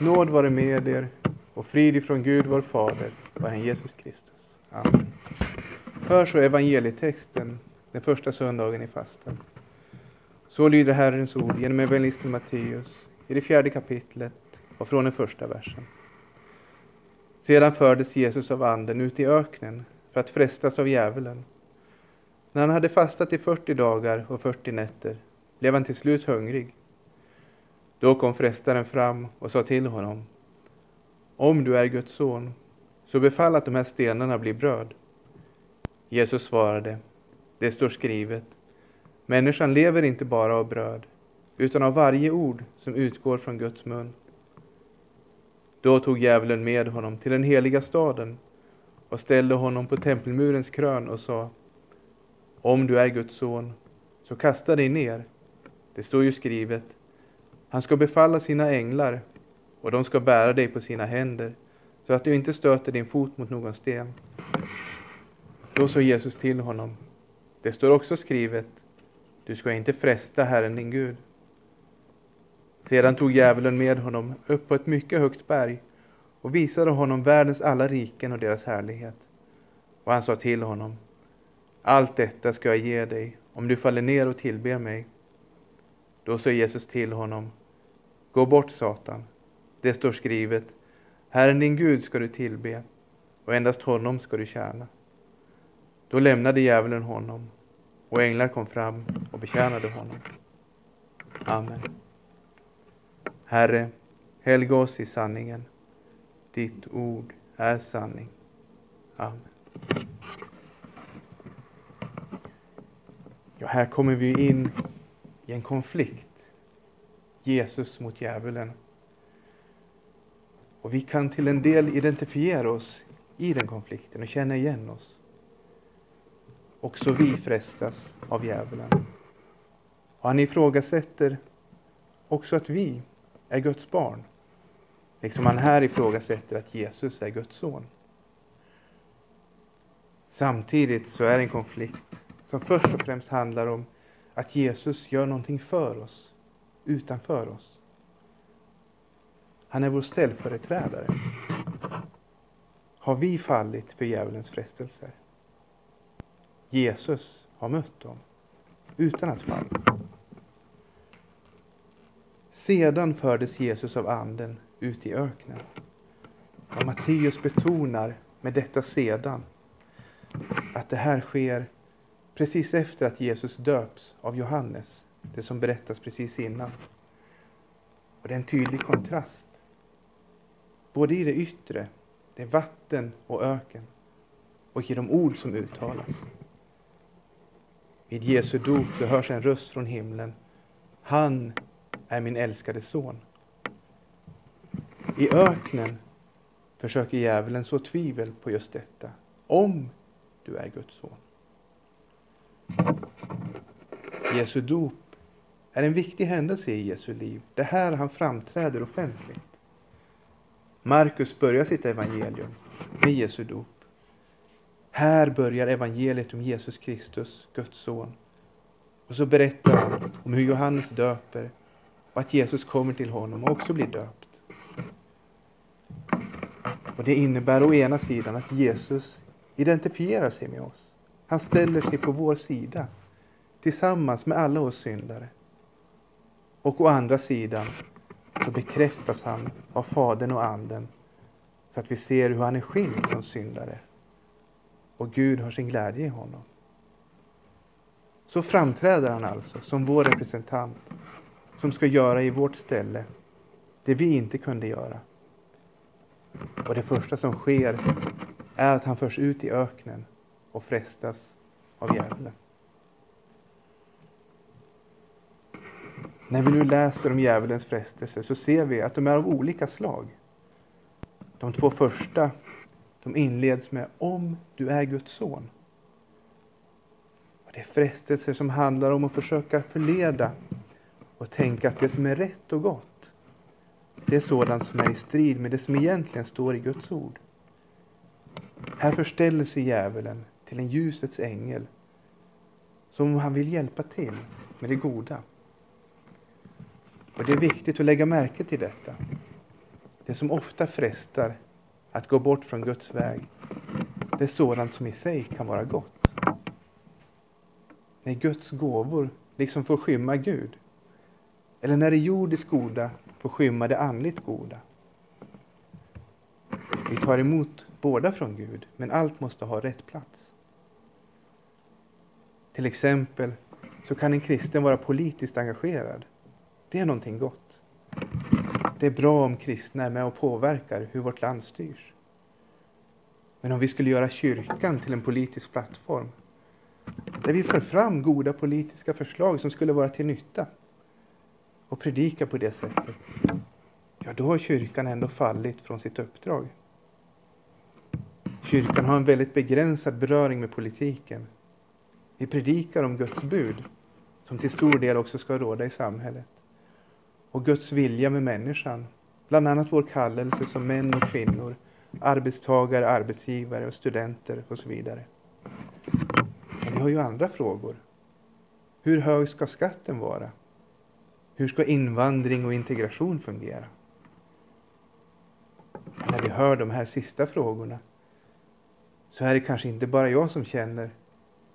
Nåd vare med er och frid ifrån Gud vår Fader och Herren Jesus Kristus. Amen. Hör så evangelietexten den första söndagen i fasten. Så lyder Herrens ord genom evangelisten Matteus i det fjärde kapitlet och från den första versen. Sedan fördes Jesus av anden ut i öknen för att frestas av djävulen. När han hade fastat i 40 dagar och 40 nätter blev han till slut hungrig. Då kom frestaren fram och sa till honom Om du är Guds son, så befall att de här stenarna blir bröd. Jesus svarade Det står skrivet Människan lever inte bara av bröd, utan av varje ord som utgår från Guds mun. Då tog djävulen med honom till den heliga staden och ställde honom på tempelmurens krön och sa Om du är Guds son, så kasta dig ner. Det står ju skrivet han ska befalla sina änglar och de ska bära dig på sina händer så att du inte stöter din fot mot någon sten. Då sa Jesus till honom Det står också skrivet Du ska inte fresta Herren din Gud. Sedan tog djävulen med honom upp på ett mycket högt berg och visade honom världens alla riken och deras härlighet. Och han sa till honom, allt detta ska jag ge dig om du faller ner och tillber mig. Då sa Jesus till honom, gå bort Satan, det står skrivet, Herren din Gud ska du tillbe och endast honom ska du tjäna. Då lämnade djävulen honom och änglar kom fram och betjänade honom. Amen. Herre, helga oss i sanningen. Ditt ord är sanning. Amen. Ja, här kommer vi in i en konflikt. Jesus mot djävulen. Och vi kan till en del identifiera oss i den konflikten och känna igen oss. Också vi frestas av djävulen. Och han ifrågasätter också att vi är Guds barn. Liksom han här ifrågasätter att Jesus är Guds son. Samtidigt så är det en konflikt som först och främst handlar om att Jesus gör någonting för oss, utanför oss. Han är vår ställföreträdare. Har vi fallit för djävulens frestelser? Jesus har mött dem, utan att falla. Sedan fördes Jesus av anden ut i öknen. Och Matteus betonar med detta sedan att det här sker precis efter att Jesus döps av Johannes, det som berättas precis innan. Och det är en tydlig kontrast. Både i det yttre, det är vatten och öken, och i de ord som uttalas. Vid Jesu dop så hörs en röst från himlen. Han är min älskade son. I öknen försöker djävulen så tvivel på just detta. Om du är Guds son. Jesu dop är en viktig händelse i Jesu liv. Det här han framträder offentligt. Markus börjar sitt evangelium med Jesu dop. Här börjar evangeliet om Jesus Kristus, Guds son. Och så berättar han om hur Johannes döper och att Jesus kommer till honom och också blir döpt. Och Det innebär å ena sidan att Jesus identifierar sig med oss. Han ställer sig på vår sida tillsammans med alla oss syndare. Och å andra sidan så bekräftas han av Fadern och Anden så att vi ser hur han är skild från syndare. Och Gud har sin glädje i honom. Så framträder han alltså som vår representant som ska göra i vårt ställe det vi inte kunde göra. Och det första som sker är att han förs ut i öknen och frestas av djävulen. När vi nu läser om djävulens frestelser så ser vi att de är av olika slag. De två första de inleds med om du är Guds son. Och det är frestelser som handlar om att försöka förleda och tänka att det som är rätt och gott, det är sådant som är i strid med det som egentligen står i Guds ord. Här förställer sig djävulen till en ljusets ängel, som om han vill hjälpa till med det goda. Och Det är viktigt att lägga märke till detta. det som ofta frestar att gå bort från Guds väg, det är sådant som i sig kan vara gott. När Guds gåvor liksom får skymma Gud, eller när det jordiskt goda får skymma det andligt goda. Vi tar emot båda från Gud, men allt måste ha rätt plats. Till exempel så kan en kristen vara politiskt engagerad. Det är någonting gott. Det är bra om kristna är med och påverkar hur vårt land styrs. Men om vi skulle göra kyrkan till en politisk plattform där vi för fram goda politiska förslag som skulle vara till nytta och predika på det sättet, ja då har kyrkan ändå fallit från sitt uppdrag. Kyrkan har en väldigt begränsad beröring med politiken. Vi predikar om Guds bud, som till stor del också ska råda i samhället. Och Guds vilja med människan, bland annat vår kallelse som män och kvinnor, arbetstagare, arbetsgivare och studenter och så vidare. Men vi har ju andra frågor. Hur hög ska skatten vara? Hur ska invandring och integration fungera? När vi hör de här sista frågorna så är det kanske inte bara jag som känner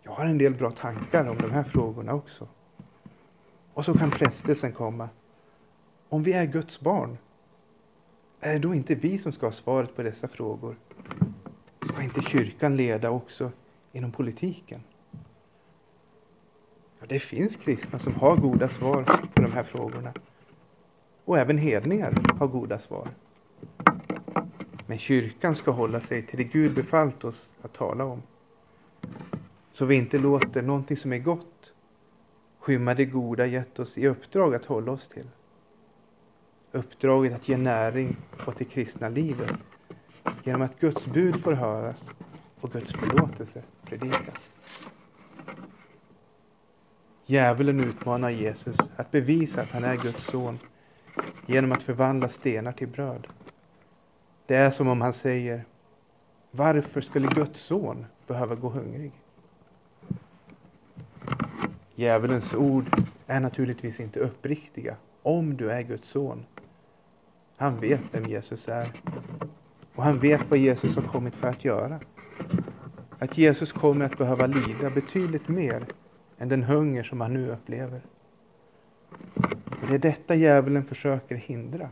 jag har en del bra tankar om de här frågorna också. Och så kan frestelsen komma. Om vi är Guds barn, är det då inte vi som ska ha svaret på dessa frågor? Ska inte kyrkan leda också inom politiken? Ja, det finns kristna som har goda svar på de här frågorna. Och även hedningar har goda svar. Men kyrkan ska hålla sig till det Gud befallt oss att tala om. Så vi inte låter någonting som är gott skymma det goda gett oss i uppdrag att hålla oss till. Uppdraget att ge näring åt det kristna livet genom att Guds bud får höras och Guds förlåtelse predikas. Djävulen utmanar Jesus att bevisa att han är Guds son genom att förvandla stenar till bröd. Det är som om han säger Varför skulle Guds son behöva gå hungrig? Djävulens ord är naturligtvis inte uppriktiga om du är Guds son. Han vet vem Jesus är. Och han vet vad Jesus har kommit för att göra. Att Jesus kommer att behöva lida betydligt mer än den hunger som han nu upplever. Och det är detta djävulen försöker hindra.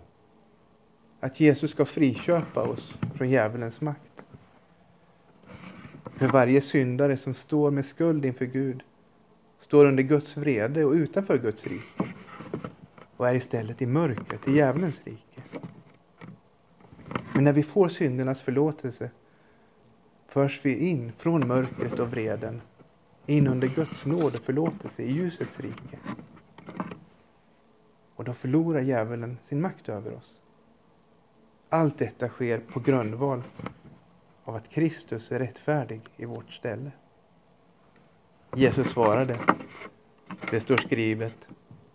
Att Jesus ska friköpa oss från djävulens makt. För varje syndare som står med skuld inför Gud står under Guds vrede och utanför Guds rike och är istället i mörkret, i djävulens rike. Men när vi får syndernas förlåtelse förs vi in från mörkret och vreden in under Guds nåd och förlåtelse i ljusets rike. Och då förlorar djävulen sin makt över oss. Allt detta sker på grundval av att Kristus är rättfärdig i vårt ställe. Jesus svarade, det står skrivet,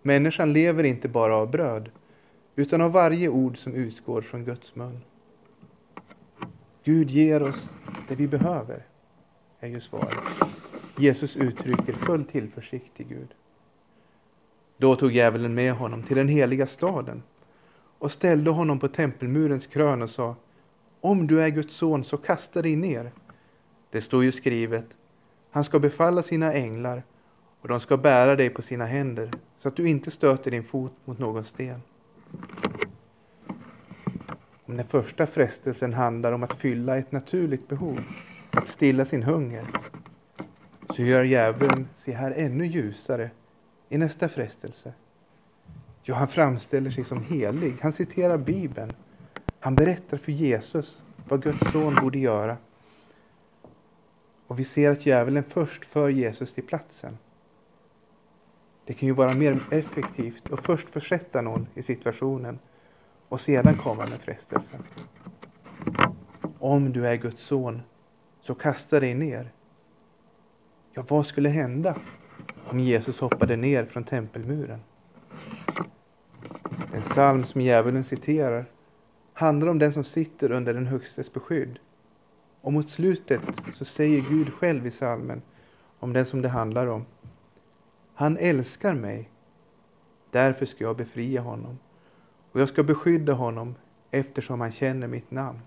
människan lever inte bara av bröd, utan av varje ord som utgår från Guds mun. Gud ger oss det vi behöver, är ju svaret. Jesus uttrycker full tillförsikt till Gud. Då tog djävulen med honom till den heliga staden och ställde honom på tempelmurens krön och sa Om du är Guds son så kasta dig ner. Det står ju skrivet Han ska befalla sina änglar och de ska bära dig på sina händer så att du inte stöter din fot mot någon sten. Om den första frestelsen handlar om att fylla ett naturligt behov, att stilla sin hunger, så gör djävulen sig här ännu ljusare i nästa frestelse. Ja, han framställer sig som helig. Han citerar Bibeln. Han berättar för Jesus vad Guds son borde göra. Och vi ser att djävulen först för Jesus till platsen. Det kan ju vara mer effektivt att först försätta någon i situationen och sedan komma med frestelsen. Om du är Guds son, så kasta dig ner. Ja, vad skulle hända om Jesus hoppade ner från tempelmuren? Den psalm som djävulen citerar handlar om den som sitter under den Högstes beskydd. Och mot slutet så säger Gud själv i psalmen om den som det handlar om. Han älskar mig, därför ska jag befria honom och jag ska beskydda honom eftersom han känner mitt namn.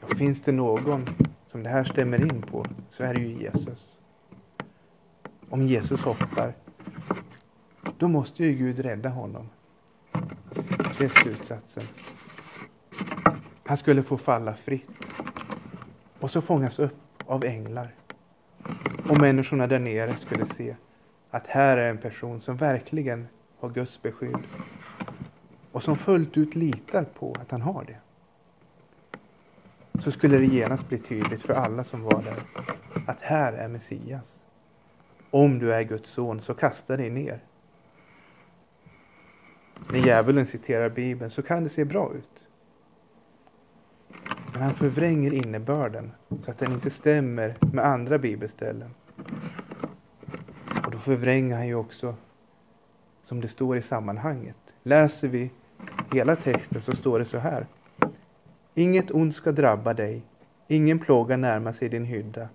Ja, finns det någon som det här stämmer in på så är det ju Jesus. Om Jesus hoppar, då måste ju Gud rädda honom. Det är slutsatsen. Han skulle få falla fritt och så fångas upp av änglar. Och människorna där nere skulle se att här är en person som verkligen har Guds beskydd och som fullt ut litar på att han har det. Så skulle det genast bli tydligt för alla som var där att här är Messias. Om du är Guds son så kasta dig ner. När djävulen citerar Bibeln så kan det se bra ut. Men han förvränger innebörden så att den inte stämmer med andra bibelställen. Och förvränger han ju också som det står i sammanhanget. Läser vi hela texten så står det så här. Inget ont ska drabba dig, ingen plåga närma sig din hydda.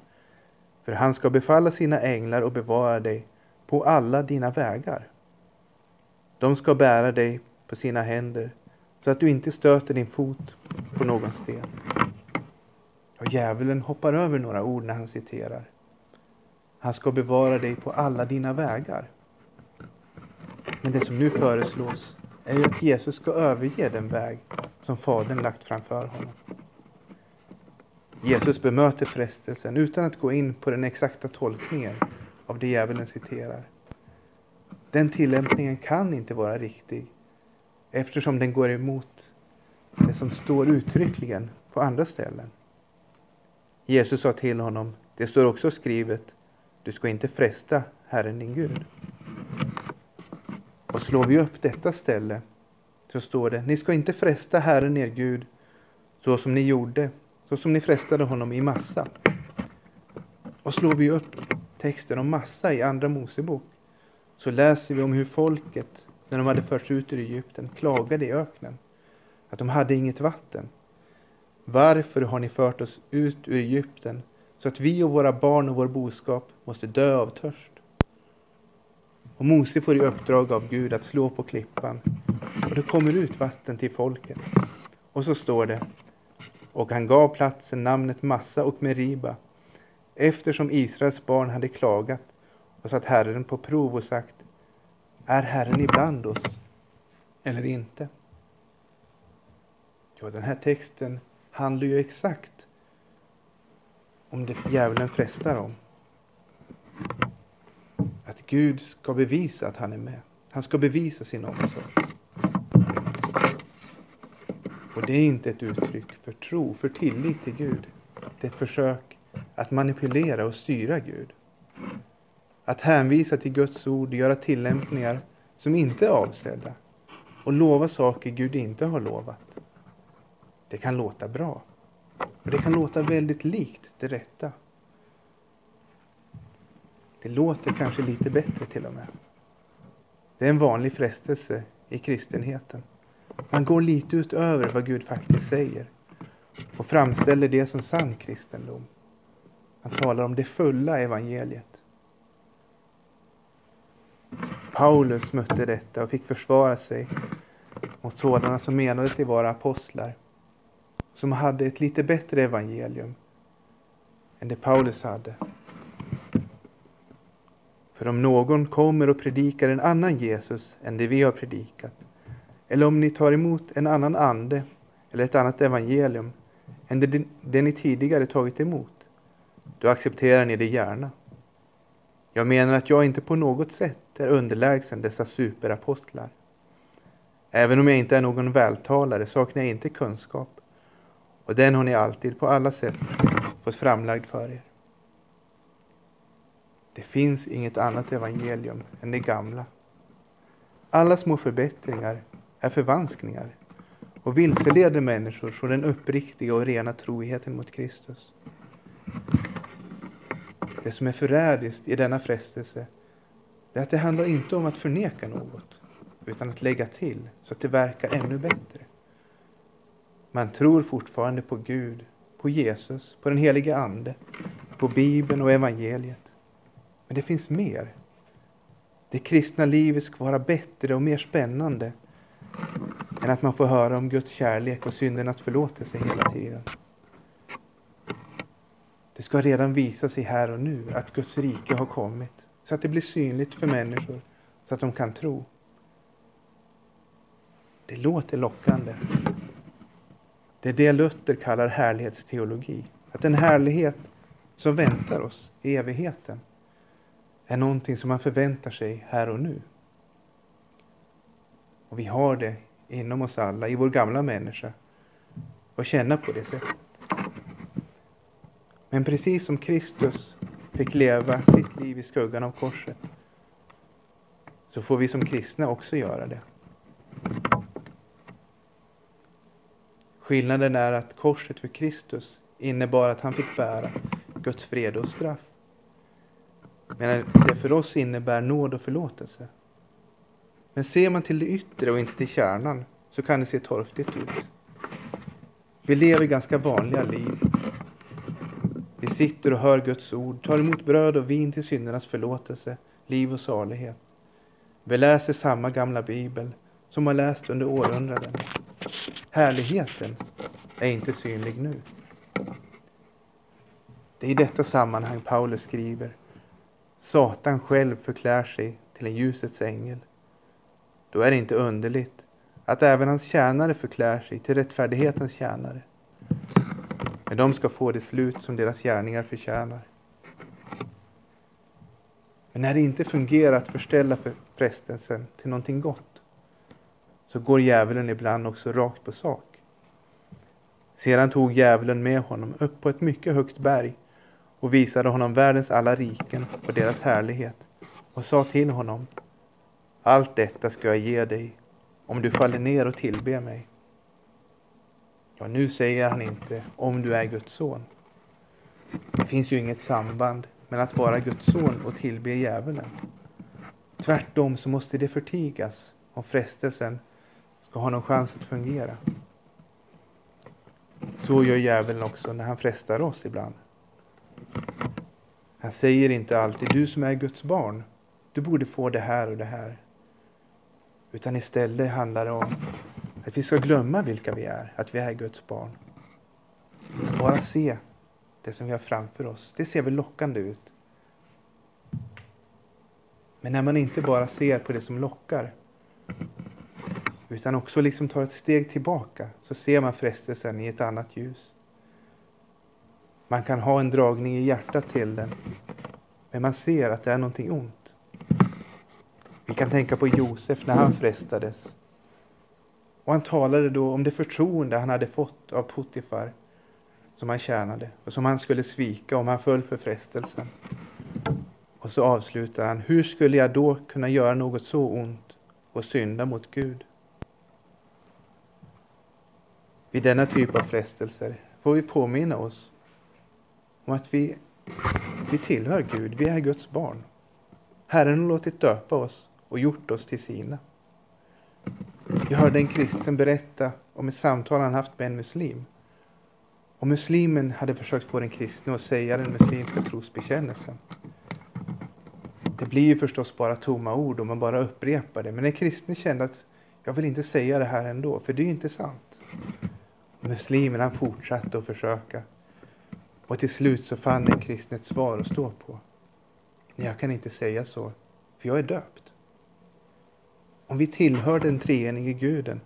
För han ska befalla sina änglar och bevara dig på alla dina vägar. De ska bära dig på sina händer så att du inte stöter din fot på någon sten. Och djävulen hoppar över några ord när han citerar. Han ska bevara dig på alla dina vägar. Men det som nu föreslås är ju att Jesus ska överge den väg som Fadern lagt framför honom. Jesus bemöter frestelsen utan att gå in på den exakta tolkningen av det djävulen citerar. Den tillämpningen kan inte vara riktig eftersom den går emot det som står uttryckligen på andra ställen. Jesus sa till honom, det står också skrivet, du ska inte fresta Herren din Gud. Och slår vi upp detta ställe så står det, ni ska inte fresta Herren er Gud så som ni gjorde, så som ni frestade honom i massa. Och slår vi upp texten om massa i Andra Mosebok så läser vi om hur folket, när de hade förts ut ur Egypten, klagade i öknen. Att de hade inget vatten. Varför har ni fört oss ut ur Egypten så att vi och våra barn och vår boskap måste dö av törst? Och Mose får i uppdrag av Gud att slå på klippan och det kommer ut vatten till folket. Och så står det och han gav platsen namnet Massa och Meriba eftersom Israels barn hade klagat och satt Herren på prov och sagt Är Herren ibland oss eller inte? Ja, den här texten handlar ju exakt om det djävulen frestar om. Att Gud ska bevisa att han är med. Han ska bevisa sin omsorg. Och det är inte ett uttryck för tro, för tillit till Gud. Det är ett försök att manipulera och styra Gud. Att hänvisa till Guds ord, göra tillämpningar som inte är avsedda och lova saker Gud inte har lovat. Det kan låta bra. Och det kan låta väldigt likt det rätta. Det låter kanske lite bättre till och med. Det är en vanlig frestelse i kristenheten. Man går lite utöver vad Gud faktiskt säger och framställer det som sann kristendom. Man talar om det fulla evangeliet. Paulus mötte detta och fick försvara sig mot sådana som menade sig vara apostlar, som hade ett lite bättre evangelium än det Paulus hade. För om någon kommer och predikar en annan Jesus än det vi har predikat, eller om ni tar emot en annan ande eller ett annat evangelium än det, det ni tidigare tagit emot, då accepterar ni det gärna. Jag menar att jag inte på något sätt är underlägsen dessa superapostlar. Även om jag inte är någon vältalare saknar jag inte kunskap och den har ni alltid på alla sätt fått framlagd för er. Det finns inget annat evangelium än det gamla. Alla små förbättringar är förvanskningar och vilseleder människor från den uppriktiga och rena troheten mot Kristus. Det som är förrädiskt i denna frestelse är att det handlar inte om att förneka något utan att lägga till så att det verkar ännu bättre. Man tror fortfarande på Gud, på Jesus, på den helige Ande, på Bibeln och evangeliet. Men det finns mer. Det kristna livet ska vara bättre och mer spännande. än att man får höra om Guds kärlek och syndernas förlåtelse hela tiden. Det ska redan visa sig här och nu att Guds rike har kommit så att det blir synligt för människor så att de kan tro. Det låter lockande. Det är det Luther kallar härlighetsteologi. Att en härlighet som väntar oss i evigheten är någonting som man förväntar sig här och nu. Och vi har det inom oss alla, i vår gamla människa, att känna på det sättet. Men precis som Kristus fick leva sitt liv i skuggan av korset så får vi som kristna också göra det. Skillnaden är att korset för Kristus innebar att han fick bära Guds fred och straff. Medan det för oss innebär nåd och förlåtelse. Men ser man till det yttre och inte till kärnan så kan det se torftigt ut. Vi lever ganska vanliga liv. Vi sitter och hör Guds ord, tar emot bröd och vin till syndernas förlåtelse, liv och salighet. Vi läser samma gamla bibel som har läst under århundraden. Härligheten är inte synlig nu. Det är i detta sammanhang Paulus skriver Satan själv förklär sig till en ljusets ängel. Då är det inte underligt att även hans tjänare förklär sig till rättfärdighetens tjänare. Men de ska få det slut som deras gärningar förtjänar. Men när det inte fungerar att förställa frestelsen till någonting gott så går djävulen ibland också rakt på sak. Sedan tog djävulen med honom upp på ett mycket högt berg och visade honom världens alla riken och deras härlighet och sa till honom Allt detta ska jag ge dig om du faller ner och tillber mig. Ja, nu säger han inte om du är Guds son. Det finns ju inget samband mellan att vara Guds son och tillbe djävulen. Tvärtom så måste det förtigas om frestelsen ska ha någon chans att fungera. Så gör djävulen också när han frestar oss ibland. Han säger inte alltid du som är Guds barn, du borde få det här och det här. Utan istället handlar det om att vi ska glömma vilka vi är, att vi är Guds barn. Bara se det som vi har framför oss. Det ser väl lockande ut. Men när man inte bara ser på det som lockar utan också liksom tar ett steg tillbaka så ser man frestelsen i ett annat ljus. Man kan ha en dragning i hjärtat till den, men man ser att det är någonting ont. Vi kan tänka på Josef när han frestades. Och han talade då om det förtroende han hade fått av Potifar som han tjänade och som han skulle svika om han föll för frestelsen. Och så avslutar han, hur skulle jag då kunna göra något så ont och synda mot Gud? Vid denna typ av frestelser får vi påminna oss om att vi, vi tillhör Gud, vi är Guds barn. Herren har låtit döpa oss och gjort oss till sina. Jag hörde en kristen berätta om ett samtal han haft med en muslim. Och muslimen hade försökt få den kristne att säga den muslimska trosbekännelsen. Det blir ju förstås bara tomma ord om man bara upprepar det. Men den kristne kände att jag vill inte säga det här ändå, för det är ju inte sant. Muslimen fortsatte att försöka. Och till slut så fann en kristen ett svar att stå på. Nej, jag kan inte säga så, för jag är döpt. Om vi tillhör den treenige guden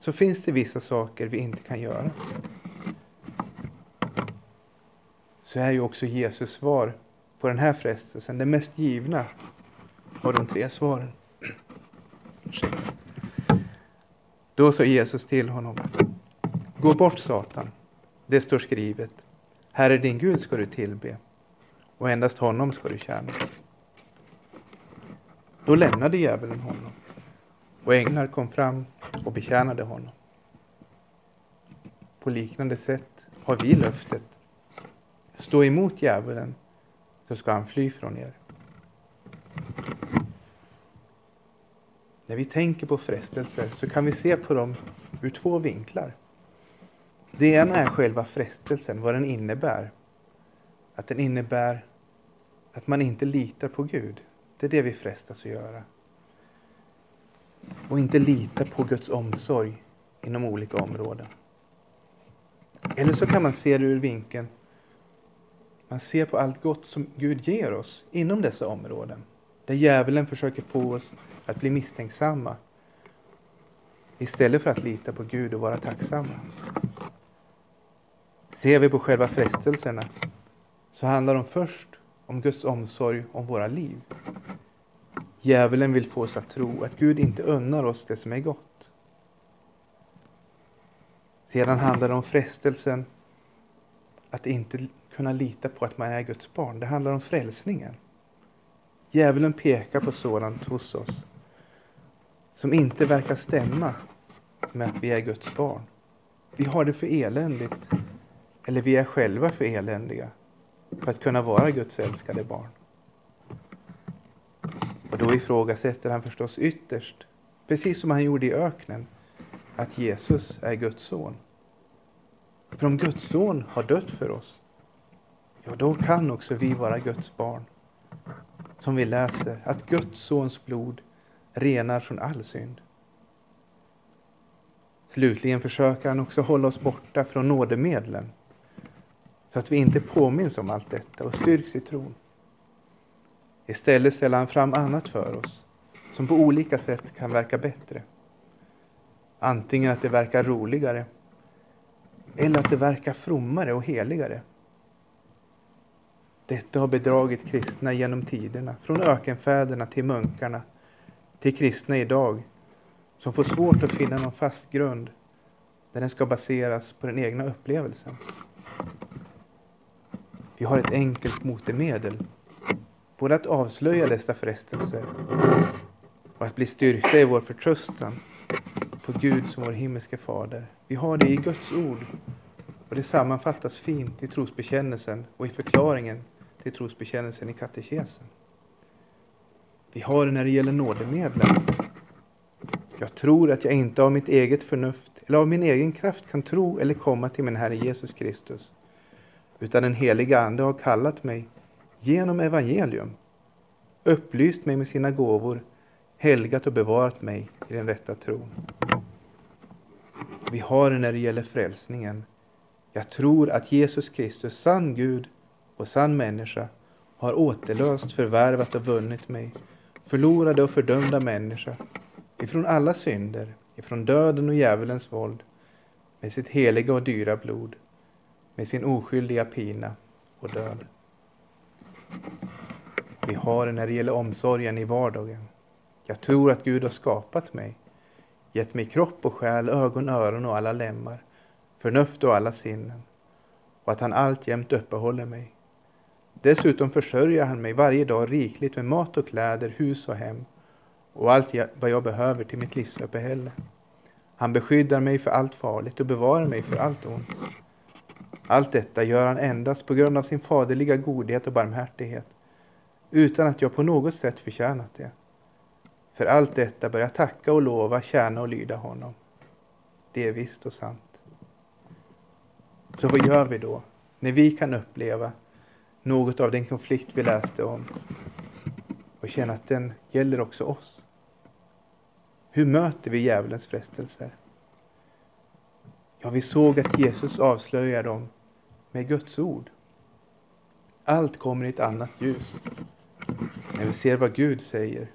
så finns det vissa saker vi inte kan göra. Så är ju också Jesus svar på den här frestelsen det mest givna av de tre svaren. Då sa Jesus till honom. Gå bort Satan. Det står skrivet. Herre din Gud ska du tillbe och endast honom ska du tjäna. Då lämnade djävulen honom och änglar kom fram och betjänade honom. På liknande sätt har vi löftet. Stå emot djävulen så ska han fly från er. När vi tänker på frestelser så kan vi se på dem ur två vinklar. Det ena är själva frestelsen, vad den innebär. Att den innebär att man inte litar på Gud. Det är det vi frestas att göra. Och inte lita på Guds omsorg inom olika områden. Eller så kan man se det ur vinkeln man ser på allt gott som Gud ger oss inom dessa områden. Där djävulen försöker få oss att bli misstänksamma istället för att lita på Gud och vara tacksamma. Ser vi på själva frestelserna så handlar de först om Guds omsorg om våra liv. Djävulen vill få oss att tro att Gud inte unnar oss det som är gott. Sedan handlar det om frestelsen att inte kunna lita på att man är Guds barn. Det handlar om frälsningen. Djävulen pekar på sådant hos oss som inte verkar stämma med att vi är Guds barn. Vi har det för eländigt, eller vi är själva för eländiga för att kunna vara Guds älskade barn. Och då ifrågasätter han förstås ytterst, precis som han gjorde i öknen, att Jesus är Guds son. För om Guds son har dött för oss, ja då kan också vi vara Guds barn. Som vi läser, att Guds sons blod renar från all synd. Slutligen försöker han också hålla oss borta från nådemedlen så att vi inte påminns om allt detta och styrks i tron. Istället ställer han fram annat för oss som på olika sätt kan verka bättre. Antingen att det verkar roligare eller att det verkar frommare och heligare. Detta har bedragit kristna genom tiderna, från ökenfäderna till munkarna, till kristna idag, som får svårt att finna någon fast grund där den ska baseras på den egna upplevelsen. Vi har ett enkelt motemedel, både att avslöja dessa frestelser och att bli styrkta i vår förtröstan på Gud som vår himmelske fader. Vi har det i Guds ord och det sammanfattas fint i trosbekännelsen och i förklaringen till trosbekännelsen i katekesen. Vi har det när det gäller nådemedlen. Jag tror att jag inte av mitt eget förnuft eller av min egen kraft kan tro eller komma till min Herre Jesus Kristus, utan den heliga Ande har kallat mig genom evangelium, upplyst mig med sina gåvor, helgat och bevarat mig i den rätta tron. Vi har det när det gäller frälsningen. Jag tror att Jesus Kristus, sann Gud och sann människa, har återlöst, förvärvat och vunnit mig, förlorade och fördömda människa, ifrån alla synder, ifrån döden och djävulens våld, med sitt heliga och dyra blod, med sin oskyldiga pina och död. Vi har det när det gäller omsorgen i vardagen. Jag tror att Gud har skapat mig, gett mig kropp och själ, ögon, öron och alla lemmar, förnuft och alla sinnen, och att han alltjämt uppehåller mig. Dessutom försörjer han mig varje dag rikligt med mat och kläder, hus och hem och allt vad jag behöver till mitt livsuppehälle. Han beskyddar mig för allt farligt och bevarar mig för allt ont. Allt detta gör han endast på grund av sin faderliga godhet och barmhärtighet, utan att jag på något sätt förtjänat det. För allt detta bör jag tacka och lova, tjäna och lyda honom. Det är visst och sant. Så vad gör vi då, när vi kan uppleva något av den konflikt vi läste om och känna att den gäller också oss? Hur möter vi djävulens frestelser? Ja, vi såg att Jesus avslöjar dem med Guds ord. Allt kommer i ett annat ljus när vi ser vad Gud säger.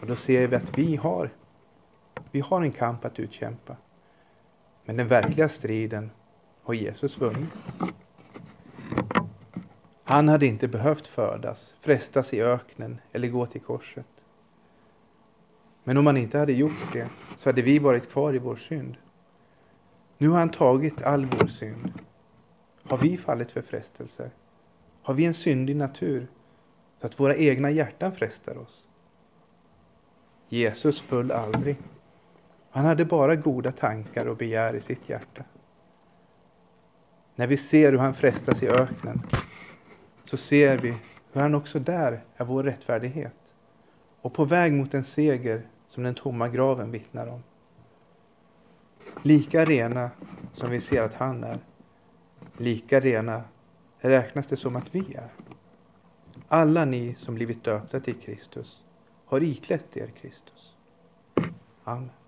Och då ser vi att vi har, vi har en kamp att utkämpa. Men den verkliga striden har Jesus vunnit. Han hade inte behövt födas, frestas i öknen eller gå till korset. Men om han inte hade gjort det så hade vi varit kvar i vår synd. Nu har han tagit all vår synd. Har vi fallit för frestelser? Har vi en syndig natur så att våra egna hjärtan frestar oss? Jesus föll aldrig. Han hade bara goda tankar och begär i sitt hjärta. När vi ser hur han frestas i öknen så ser vi hur han också där är vår rättfärdighet och på väg mot en seger som den tomma graven vittnar om. Lika rena som vi ser att han är, lika rena räknas det som att vi är. Alla ni som blivit döpta till Kristus har iklätt er Kristus. Amen.